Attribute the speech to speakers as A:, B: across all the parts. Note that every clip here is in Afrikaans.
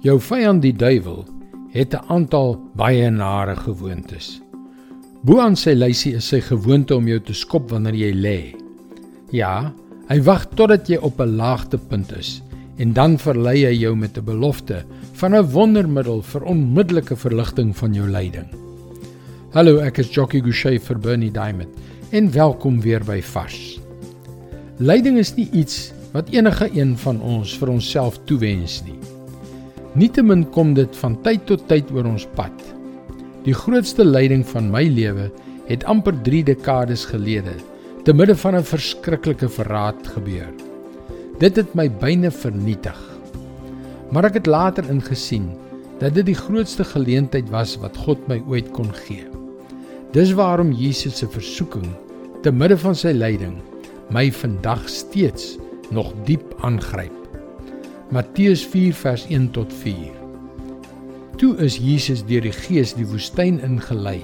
A: Jou vyand die duiwel het 'n aantal baie nare gewoontes. Bo aan sy lysie is sy gewoonte om jou te skop wanneer jy lê. Ja, hy wag totdat jy op 'n laagtepunt is en dan verlei hy jou met 'n belofte van 'n wondermiddel vir onmiddellike verligting van jou lyding. Hallo, ek is Jockey Gouchee vir Bernie Diamond en welkom weer by Vars. Lyding is nie iets wat enige een van ons vir onsself toewens nie. Nietemin kom dit van tyd tot tyd oor ons pad. Die grootste lyding van my lewe het amper 3 dekades gelede te midde van 'n verskriklike verraad gebeur. Dit het my byna vernietig. Maar ek het later ingesien dat dit die grootste geleentheid was wat God my ooit kon gee. Dis waarom Jesus se versoeking te midde van sy lyding my vandag steeds nog diep aangryp. Matteus 4 vers 1 tot 4. Toe is Jesus deur die Gees die woestyn ingelei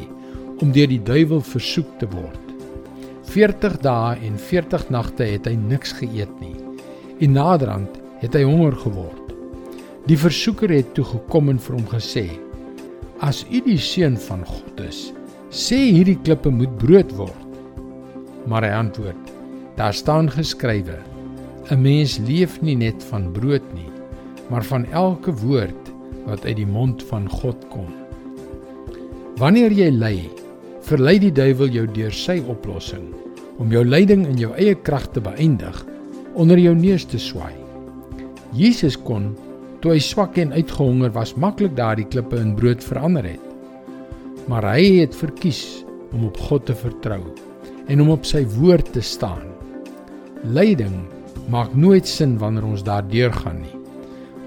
A: om deur die duiwel versoek te word. 40 dae en 40 nagte het hy niks geëet nie. En naderhand het hy honger geword. Die versoeker het toe gekom en vir hom gesê: As u die seun van God is, sê hierdie klippe moet brood word. Maar hy antwoord: Daar staan geskrywe: 'n Mens leef nie net van brood nie, maar van elke woord wat uit die mond van God kom. Wanneer jy ly, verlei die duiwel jou deur sy oplossing om jou lyding in jou eie krag te beëindig onder jou neus te swaai. Jesus kon toe hy swak en uitgehonger was maklik daardie klippe in brood verander het. Maar hy het verkies om op God te vertrou en om op sy woord te staan. Lyding maak nooit sin wanneer ons daardeur gaan nie.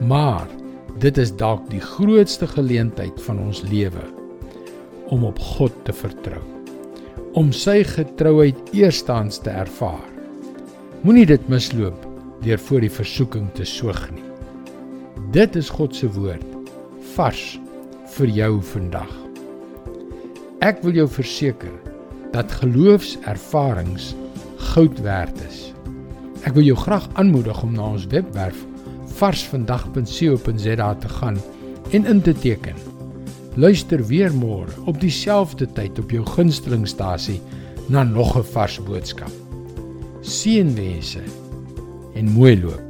A: Maar dit is dalk die grootste geleentheid van ons lewe om op God te vertrou. Om sy getrouheid eerstens te ervaar. Moenie dit misloop deur voor die versoeking te soeg nie. Dit is God se woord vars vir jou vandag. Ek wil jou verseker dat geloofservarings goud werd is. Ek wil jou graag aanmoedig om na ons webwerf varsvandag.co.za te gaan en in te teken. Luister weer môre op dieselfde tyd op jou gunstelingstasie na nog 'n vars boodskap. Seënwense en mooi loop.